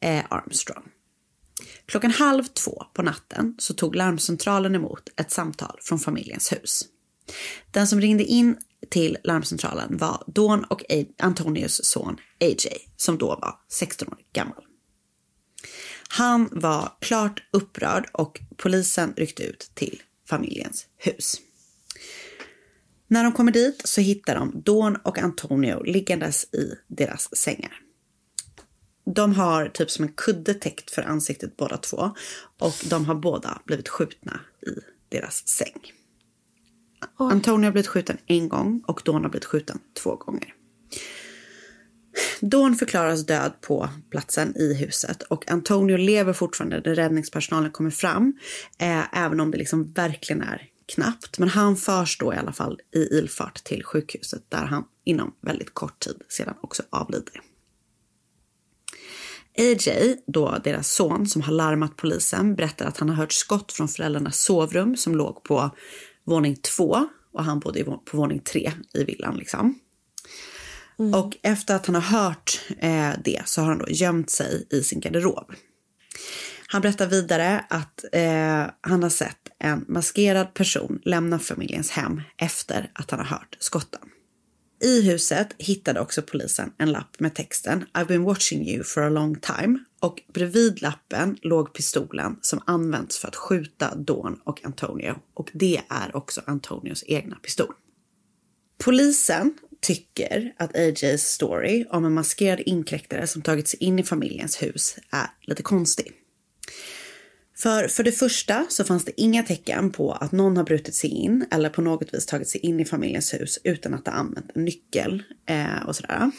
eh, Armstrong. Klockan halv två på natten så tog larmcentralen emot ett samtal från familjens hus. Den som ringde in till larmcentralen var Dawn och A- Antonios son AJ som då var 16 år gammal. Han var klart upprörd och polisen ryckte ut till familjens hus. När de kommer dit så hittar de Dawn och Antonio liggandes i deras sängar. De har typ som en kudde täckt för ansiktet båda två och de har båda blivit skjutna i deras säng. Antonio har blivit skjuten en gång och Dawn har blivit skjuten två gånger. Dawn förklaras död på platsen i huset och Antonio lever fortfarande när räddningspersonalen kommer fram. Eh, även om det liksom verkligen är knappt. Men han förs då i alla fall i ilfart till sjukhuset där han inom väldigt kort tid sedan också avlider. AJ, då deras son som har larmat polisen, berättar att han har hört skott från föräldrarnas sovrum som låg på våning två och han bodde på våning tre i villan. Liksom. Och efter att han har hört eh, det så har han då gömt sig i sin garderob. Han berättar vidare att eh, han har sett en maskerad person lämna familjens hem efter att han har hört skotten. I huset hittade också polisen en lapp med texten I've been watching you for a long time och bredvid lappen låg pistolen som använts för att skjuta Dawn och Antonio och det är också Antonios egna pistol. Polisen tycker att AJs story om en maskerad inkräktare som tagit sig in i familjens hus är lite konstig. För, för det första så fanns det inga tecken på att någon har brutit sig in eller på något vis tagit sig in i familjens hus utan att ha använt en nyckel eh, och sådär.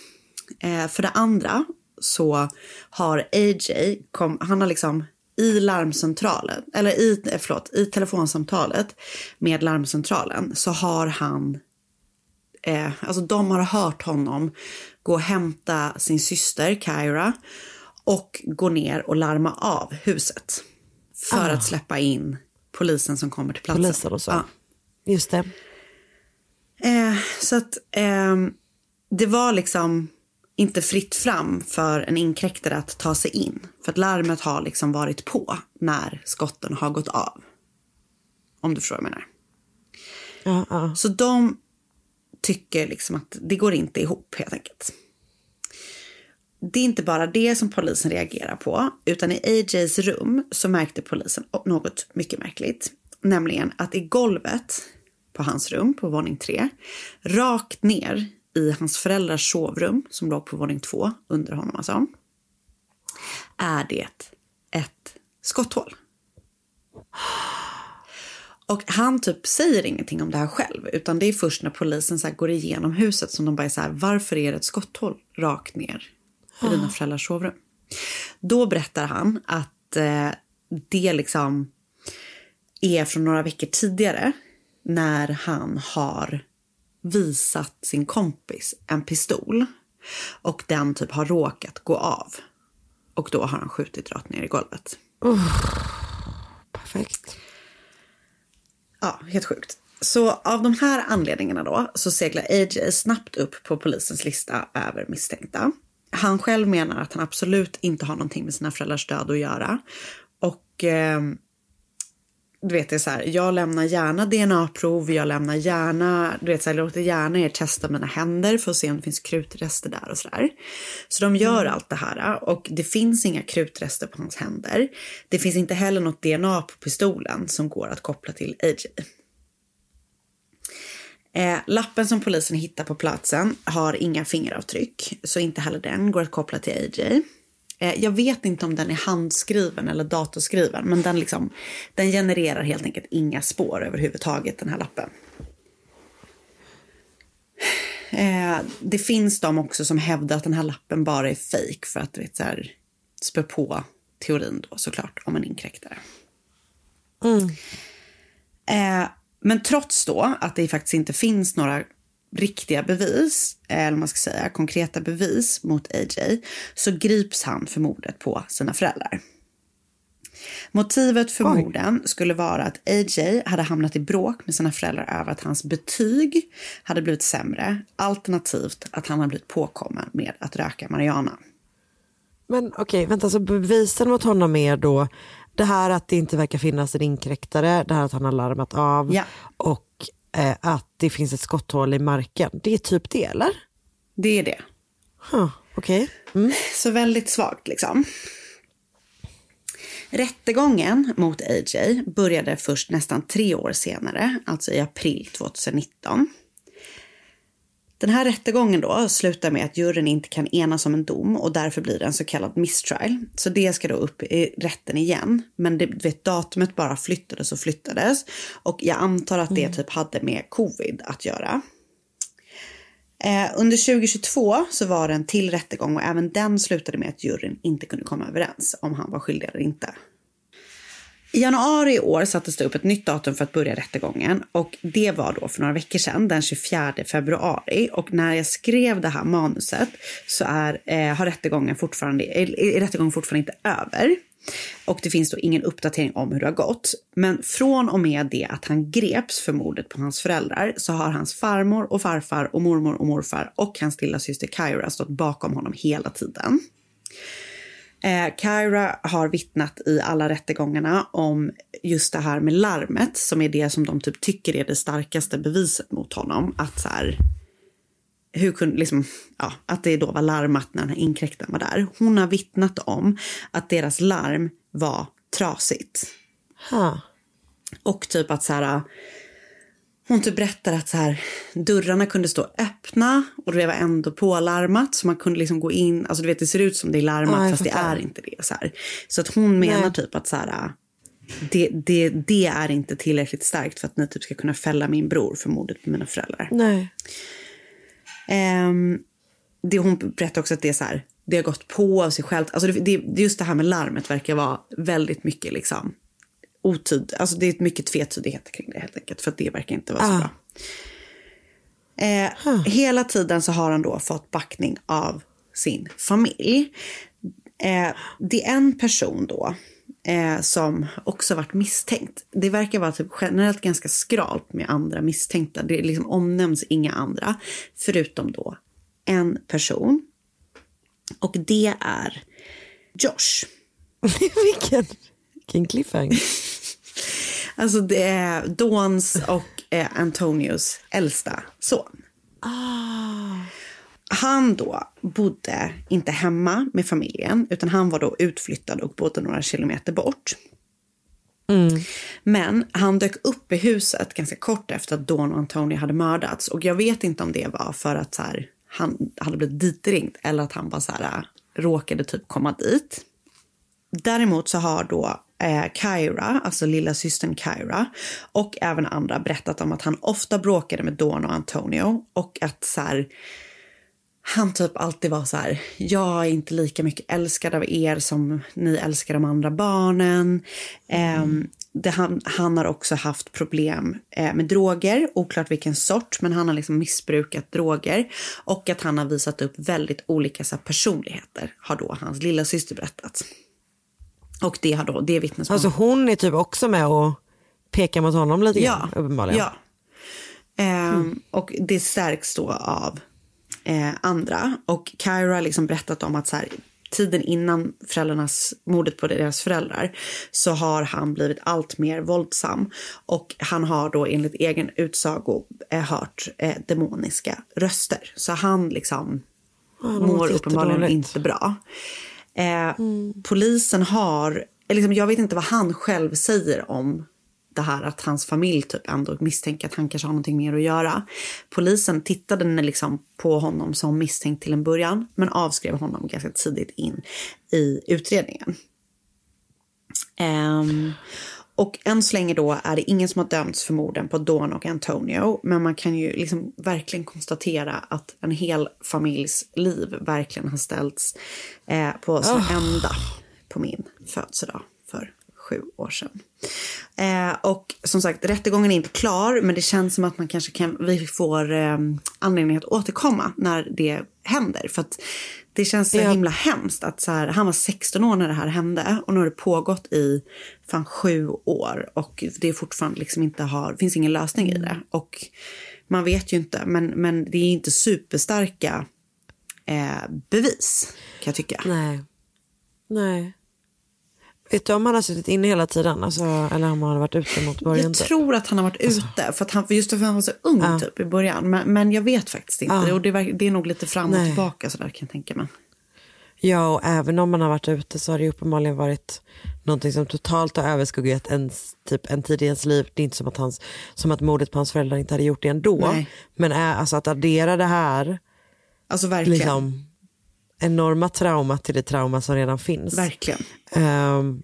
Eh, för det andra så har AJ, kom, han har liksom i larmcentralen, eller i, eh, förlåt, i telefonsamtalet med larmcentralen så har han, eh, alltså de har hört honom gå och hämta sin syster Kyra och gå ner och larma av huset för Ah. att släppa in polisen som kommer till platsen. Polisen och så. Ja. Just det. Eh, så att ehm, det var liksom inte fritt fram för en inkräktare att ta sig in. För att larmet har liksom varit på när skotten har gått av. Om du förstår vad jag menar. Ja, ja. Så de tycker liksom att det går inte ihop helt enkelt. Det är inte bara det som polisen reagerar på, utan i AJs rum så märkte polisen något mycket märkligt. Nämligen att i golvet på hans rum på våning tre, rakt ner i hans föräldrars sovrum som låg på våning två under honom alltså, är det ett skotthål. Och han typ säger ingenting om det här själv, utan det är först när polisen så här går igenom huset som de bara är så här, varför är det ett skotthål rakt ner i dina föräldrars sovrum? Då berättar han att eh, det liksom är från några veckor tidigare när han har visat sin kompis en pistol och den typ har råkat gå av. Och då har han skjutit rakt ner i golvet. Perfekt. Ja, helt sjukt. Så av de här anledningarna då så seglar AJ snabbt upp på polisens lista över misstänkta. Han själv menar att han absolut inte har någonting med sina föräldrars död att göra. Och eh, du vet, det är så här, jag lämnar gärna DNA-prov, jag lämnar gärna, du vet så här, jag låter gärna er testa mina händer för att se om det finns krutrester där och sådär. Så de gör allt det här och det finns inga krutrester på hans händer. Det finns inte heller något DNA på pistolen som går att koppla till AJ. Eh, lappen som polisen hittar på platsen har inga fingeravtryck, så inte heller den går att koppla till AJ. Eh, jag vet inte om den är handskriven eller datorskriven, men den, liksom, den genererar helt enkelt inga spår överhuvudtaget, den här lappen. Eh, det finns de också som hävdar att den här lappen bara är fejk för att vet, så här, spä på teorin då såklart om en inkräktare. Eh, men trots då att det faktiskt inte finns några riktiga bevis, eller vad man ska säga, konkreta bevis mot AJ, så grips han för mordet på sina föräldrar. Motivet för morden skulle vara att AJ hade hamnat i bråk med sina föräldrar över att hans betyg hade blivit sämre, alternativt att han hade blivit påkommen med att röka marijuana. Men okej, vänta, så bevisen mot honom är då det här att det inte verkar finnas en inkräktare, det här att han har larmat av Ja. och eh, att det finns ett skotthål i marken. Det är typ det, eller? Det är det. Huh, okej. Mm. Så väldigt svagt liksom. Rättegången mot AJ började först nästan tre år senare, alltså i april 2019. Den här rättegången då slutar med att juryn inte kan enas om en dom och därför blir det en så kallad mistrial. Så det ska då upp i rätten igen. Men det, vet, datumet bara flyttades och flyttades. Och jag antar att det typ hade med covid att göra. Eh, under 2022 så var det en till rättegång och även den slutade med att juryn inte kunde komma överens om han var skyldig eller inte. I januari i år sattes det upp ett nytt datum för att börja rättegången och det var då för några veckor sedan, den 24 februari. Och när jag skrev det här manuset så är, eh, har rättegången fortfarande, är, är rättegången fortfarande inte över. Och det finns då ingen uppdatering om hur det har gått. Men från och med det att han greps för mordet på hans föräldrar så har hans farmor och farfar och mormor och morfar och hans lilla syster Kyra stått bakom honom hela tiden. Eh, Kyra har vittnat i alla rättegångarna om just det här med larmet som är det som de typ tycker är det starkaste beviset mot honom. Att så här, hur kunde, liksom, ja, att det då var larmat när den här inkräktaren var där. Hon har vittnat om att deras larm var trasigt. Ha. Och typ att så här, hon typ berättar att så här, dörrarna kunde stå öppna och det var ändå pålarmat så man kunde liksom gå in, alltså du vet det ser ut som det är larmat jag fast det är inte det. Så, här. så att hon menar Nej. typ att så här, det, det, det är inte tillräckligt starkt för att ni typ ska kunna fälla min bror för mordet på mina föräldrar. Nej. Ehm, det hon berättar också att det är så här, det har gått på av sig självt. Alltså det, det- just det här med larmet verkar vara väldigt mycket liksom otyd, alltså det är mycket tvetydigheter kring det helt enkelt för att det verkar inte vara så Ah. bra. Eh, Hela tiden så har han då fått backning av sin familj. Eh, det är en person då eh, som också varit misstänkt. Det verkar vara typ generellt ganska skralt med andra misstänkta. Det liksom omnämns inga andra, förutom då en person. Och det är Josh. [LAUGHS] Vilken, vilken cliffhanger. [LAUGHS] Alltså det är Dawns och eh, Antonios äldsta son. Han då bodde inte hemma med familjen utan han var då utflyttad och bodde några kilometer bort. Men han dök upp i huset ganska kort efter att Dawn och Antonio hade mördats. Och jag vet inte om det var för att så här, han hade blivit ditringd eller att han bara så här, råkade typ komma dit. Däremot så har då eh, Kyra, alltså lilla systern Kyra och även andra berättat om att han ofta bråkade med Dawn och Antonio och att så här, han typ alltid var så här, jag är inte lika mycket älskad av er som ni älskar de andra barnen. Ehm, det, han, han har också haft problem eh, med droger, oklart vilken sort, men han har liksom missbrukat droger. Och att han har visat upp väldigt olika så här, personligheter, har då hans lilla syster berättat. Och det har då, det är vittnesmål. Alltså hon är typ också med och pekar mot honom lite grann uppenbarligen. Ja. Ehm, Och det stärks då av eh, andra. Och Kyra har liksom berättat om att så här, tiden innan föräldrarnas, mordet på deras föräldrar så har han blivit allt mer våldsam. Och han har då enligt egen utsago eh, hört eh, demoniska röster. Så han liksom Ja, mår uppenbarligen inte bra. Eh, Polisen har, eller liksom, jag vet inte vad han själv säger om det här att hans familj typ ändå misstänker att han kanske har någonting mer att göra. Polisen tittade liksom på honom som misstänkt till en början men avskrev honom ganska tidigt in i utredningen. Ehm, och än så länge då är det ingen som har dömts för morden på Dawn och Antonio. Men man kan ju liksom verkligen konstatera att en hel familjs liv verkligen har ställts eh, på sin Oh. ända på min födelsedag för sju år sedan. Eh, och som sagt, rättegången är inte klar men det känns som att man kanske kan, vi får eh, anledning att återkomma när det händer. För att det känns så Ja. himla hemskt att så här, han var 16 år när det här hände och nu har det pågått i fan sju år och det är fortfarande liksom inte har, finns ingen lösning i det. Och man vet ju inte, men, men det är inte superstarka eh, bevis kan jag tycka. Nej. Nej. Vet du om han har suttit inne hela tiden? Alltså, eller om han har varit ute mot början? Jag typ? tror att han har varit ute, för att han, just för att han var så ung Ja. typ i början. Men, men jag vet faktiskt inte. Ja. Och det, det är nog lite fram och Nej. tillbaka sådär kan jag tänka mig. Ja, och även om man har varit ute så har det uppenbarligen varit någonting som totalt har överskuggat ens, typ, en tid i ens liv. Det är inte som att, hans, som att mordet på hans föräldrar inte hade gjort det ändå. Nej. Men alltså att addera det här, Alltså verkligen. liksom, enorma trauma till det trauma som redan finns. Verkligen. Ehm,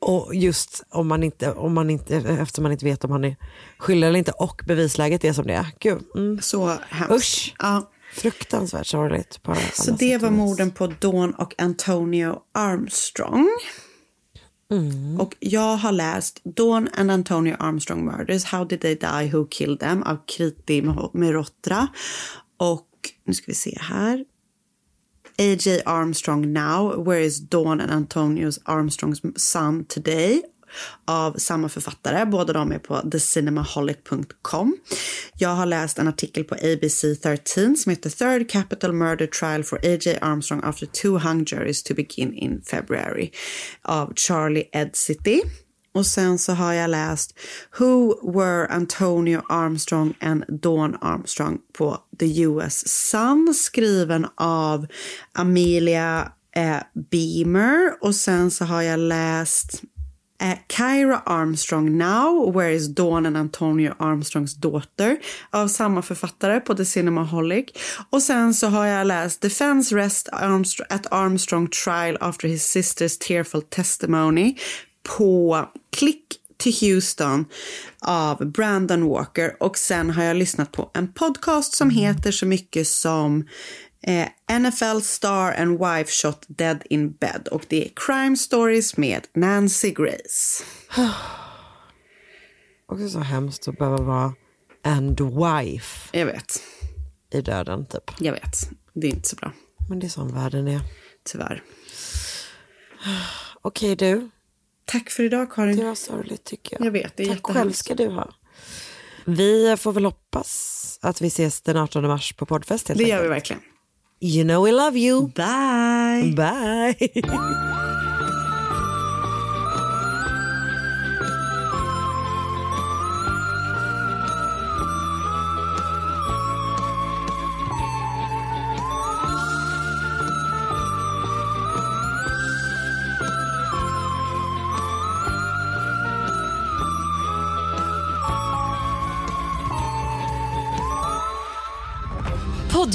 och just om man inte, om man inte, eftersom man inte vet om han är skyldig eller inte och bevisläget är som det är. Gud. Mm. Så hemskt. Usch. Ja. Fruktansvärt sorgligt. På Så det var morden på Dawn och Antonio Armstrong. Mm. Och jag har läst Dawn and Antonio Armstrong Murders, How did they die, who killed them av Kriti Merotra. Och nu ska vi se här. A.J. Armstrong Now, Where is Dawn and Antonios Armstrongs son today? av samma författare. Båda de är på thecinemaholic.com. Jag har läst en artikel på ABC 13 som heter Third Capital Murder Trial for A.J. Armstrong after two hung juries to begin in February av Charlie Ed City. Och sen så har jag läst Who were Antonio Armstrong and Dawn Armstrong på The US Sun skriven av Amelia eh, Beamer. Och sen så har jag läst eh, Kyra Armstrong Now, Where is Dawn and Antonio Armstrongs daughter av samma författare på The Cinemaholic. Och sen så har jag läst Defense Rest Armstrong, at Armstrong Trial after his sister's tearful testimony på Click to Houston av Brandon Walker. Och sen har jag lyssnat på en podcast som heter så mycket som eh, NFL Star and Wife Shot Dead in Bed. Och det är Crime Stories med Nancy Grace. [SIGHS] Också så hemskt att behöva vara and wife Jag vet. i döden typ. Jag vet. Det är inte så bra. Men det är sån världen är. Tyvärr. [SIGHS] Okej du. Tack för idag Karin. Det var sorgligt tycker jag. Jag vet, det är Tack själv ska du ha. Vi får väl hoppas att vi ses den 18 mars på poddfest Det gör vi verkligen. You know we love you. Bye. Bye. [LAUGHS]